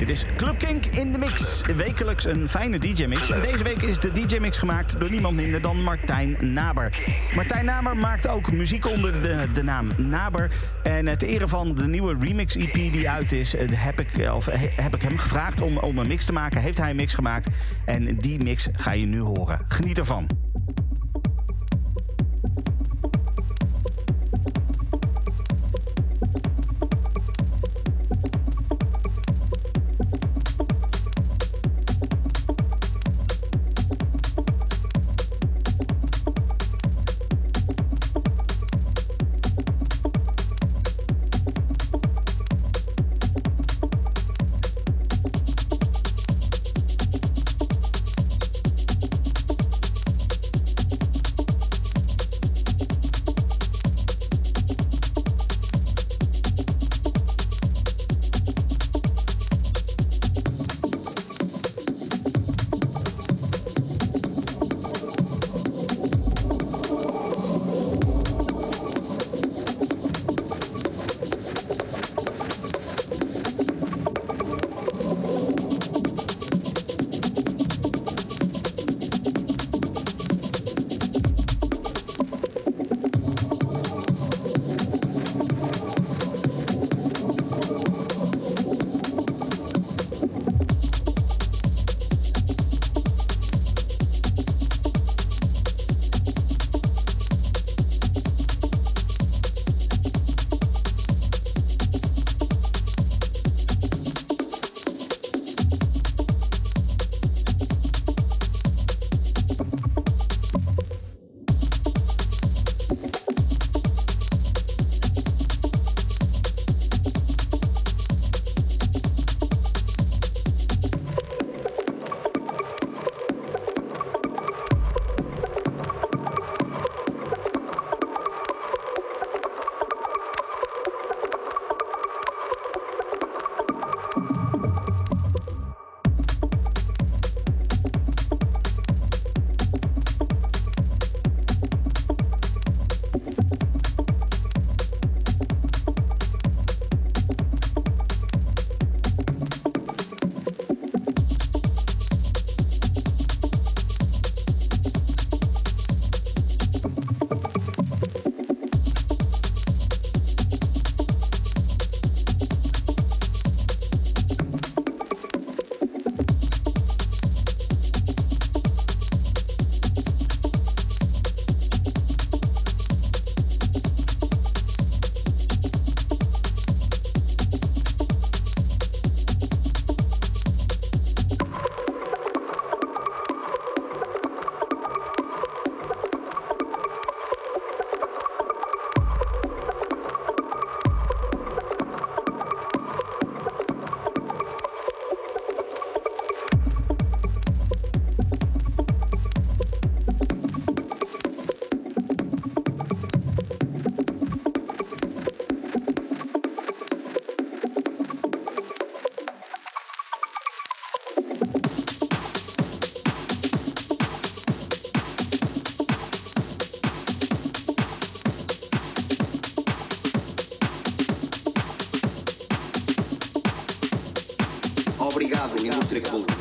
Dit is Club Kink in de mix. Wekelijks een fijne DJ-mix. Deze week is de DJ-mix gemaakt door niemand minder dan Martijn Naber. Martijn Naber maakt ook muziek onder de, de naam Naber. En ter ere van de nieuwe remix-EP die uit is, eh, heb ik, of, he- heb ik hem gevraagd om, om een mix te maken. Heeft hij een mix gemaakt. En die mix ga je nu horen. Geniet ervan. Indústria que valoriza.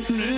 dance.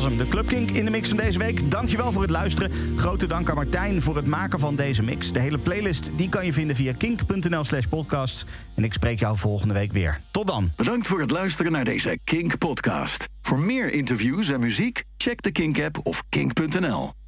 De Club Kink in de mix van deze week. Dankjewel voor het luisteren. Grote dank aan Martijn voor het maken van deze mix. De hele playlist die kan je vinden via kink.nl slash podcast. En ik spreek jou volgende week weer. Tot dan. Bedankt voor het luisteren naar deze Kink podcast. Voor meer interviews en muziek, check de Kink app of kink.nl.